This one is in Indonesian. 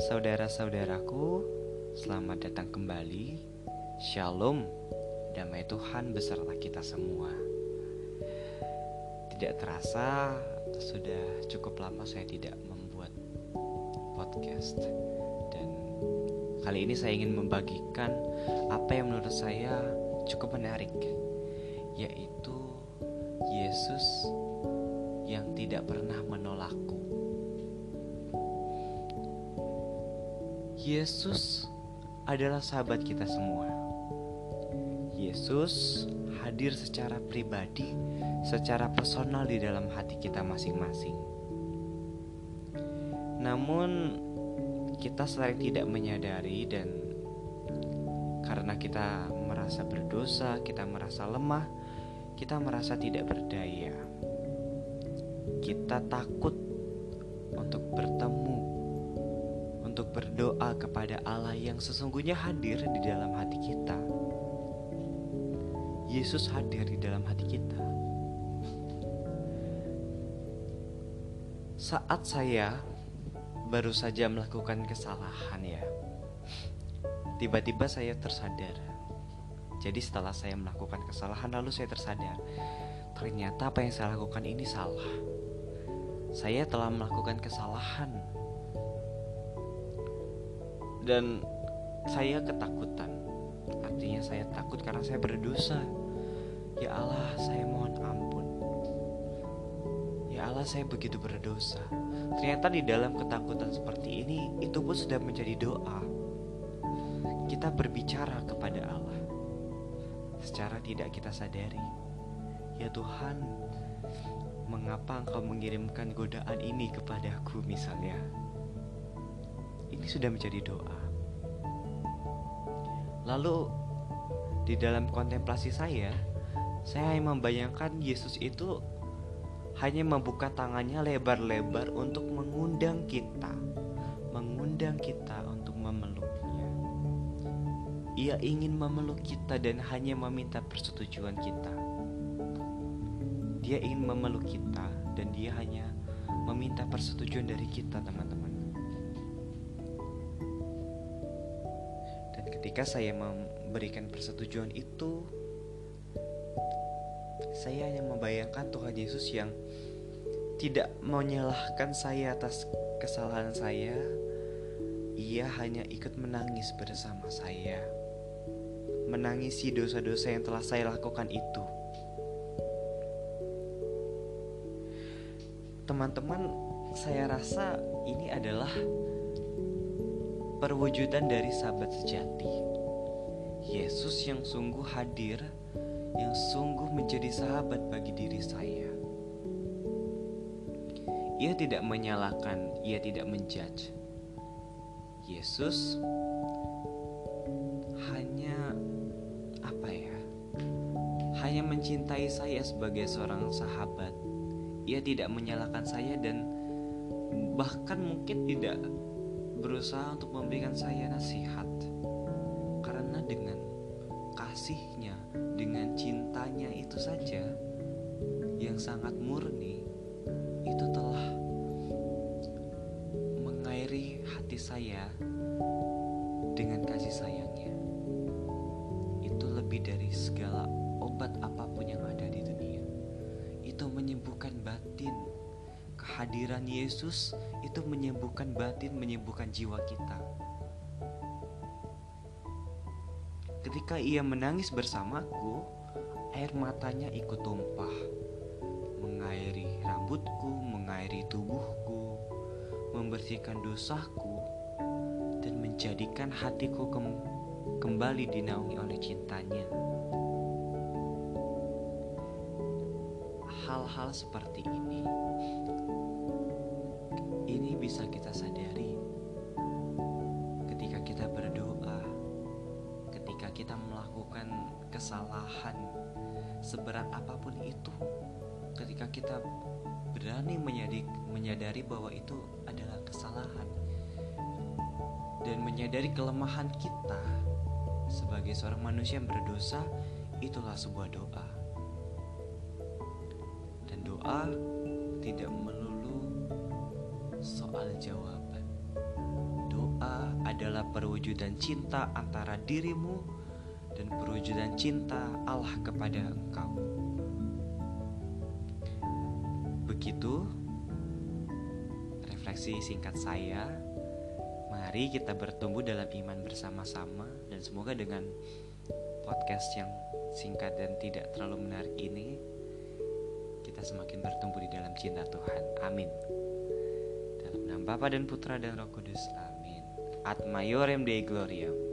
Saudara-saudaraku, selamat datang kembali. Shalom, damai Tuhan beserta kita semua. Tidak terasa, sudah cukup lama saya tidak membuat podcast, dan kali ini saya ingin membagikan apa yang menurut saya cukup menarik, yaitu Yesus yang tidak pernah menolakku. Yesus adalah sahabat kita semua. Yesus hadir secara pribadi, secara personal di dalam hati kita masing-masing. Namun, kita sering tidak menyadari, dan karena kita merasa berdosa, kita merasa lemah, kita merasa tidak berdaya. Kita takut untuk berdoa kepada Allah yang sesungguhnya hadir di dalam hati kita. Yesus hadir di dalam hati kita. Saat saya baru saja melakukan kesalahan ya. Tiba-tiba saya tersadar. Jadi setelah saya melakukan kesalahan lalu saya tersadar. Ternyata apa yang saya lakukan ini salah. Saya telah melakukan kesalahan dan saya ketakutan. Artinya saya takut karena saya berdosa. Ya Allah saya mohon ampun. Ya Allah saya begitu berdosa. Ternyata di dalam ketakutan seperti ini itu pun sudah menjadi doa. Kita berbicara kepada Allah. Secara tidak kita sadari. Ya Tuhan mengapa engkau mengirimkan godaan ini kepadaku misalnya ini sudah menjadi doa. Lalu di dalam kontemplasi saya, saya hanya membayangkan Yesus itu hanya membuka tangannya lebar-lebar untuk mengundang kita, mengundang kita untuk memeluknya. Ia ingin memeluk kita dan hanya meminta persetujuan kita. Dia ingin memeluk kita dan dia hanya meminta persetujuan dari kita, teman-teman. Ketika saya memberikan persetujuan itu saya hanya membayangkan Tuhan Yesus yang tidak menyalahkan saya atas kesalahan saya ia hanya ikut menangis bersama saya menangisi dosa-dosa yang telah saya lakukan itu. Teman-teman saya rasa ini adalah perwujudan dari sahabat sejati. Yesus yang sungguh hadir, yang sungguh menjadi sahabat bagi diri saya. Ia tidak menyalahkan, ia tidak menjudge. Yesus hanya apa ya? Hanya mencintai saya sebagai seorang sahabat. Ia tidak menyalahkan saya dan bahkan mungkin tidak berusaha untuk memberikan saya nasihat. Karena dengan kasihnya dengan cintanya itu saja yang sangat murni itu telah mengairi hati saya dengan kasih sayangnya. Itu lebih dari segala obat apa pun yang ada di dunia. Itu menyembuhkan batin kehadiran Yesus itu menyembuhkan batin, menyembuhkan jiwa kita. Ketika ia menangis bersamaku, air matanya ikut tumpah, mengairi rambutku, mengairi tubuhku, membersihkan dosaku, dan menjadikan hatiku kem kembali dinaungi oleh cintanya. Hal-hal seperti ini ini bisa kita sadari ketika kita berdoa, ketika kita melakukan kesalahan seberat apa pun itu, ketika kita berani menyadari, menyadari bahwa itu adalah kesalahan dan menyadari kelemahan kita sebagai seorang manusia yang berdosa, itulah sebuah doa. Doa tidak melulu soal jawaban. Doa adalah perwujudan cinta antara dirimu dan perwujudan cinta Allah kepada engkau. Begitu refleksi singkat saya. Mari kita bertumbuh dalam iman bersama-sama dan semoga dengan podcast yang singkat dan tidak terlalu menarik ini kita semakin bertumbuh di dalam cinta Tuhan. Amin. Dalam nama Bapa dan Putra dan Roh Kudus. Amin. Ad Maiorem Dei Gloriam.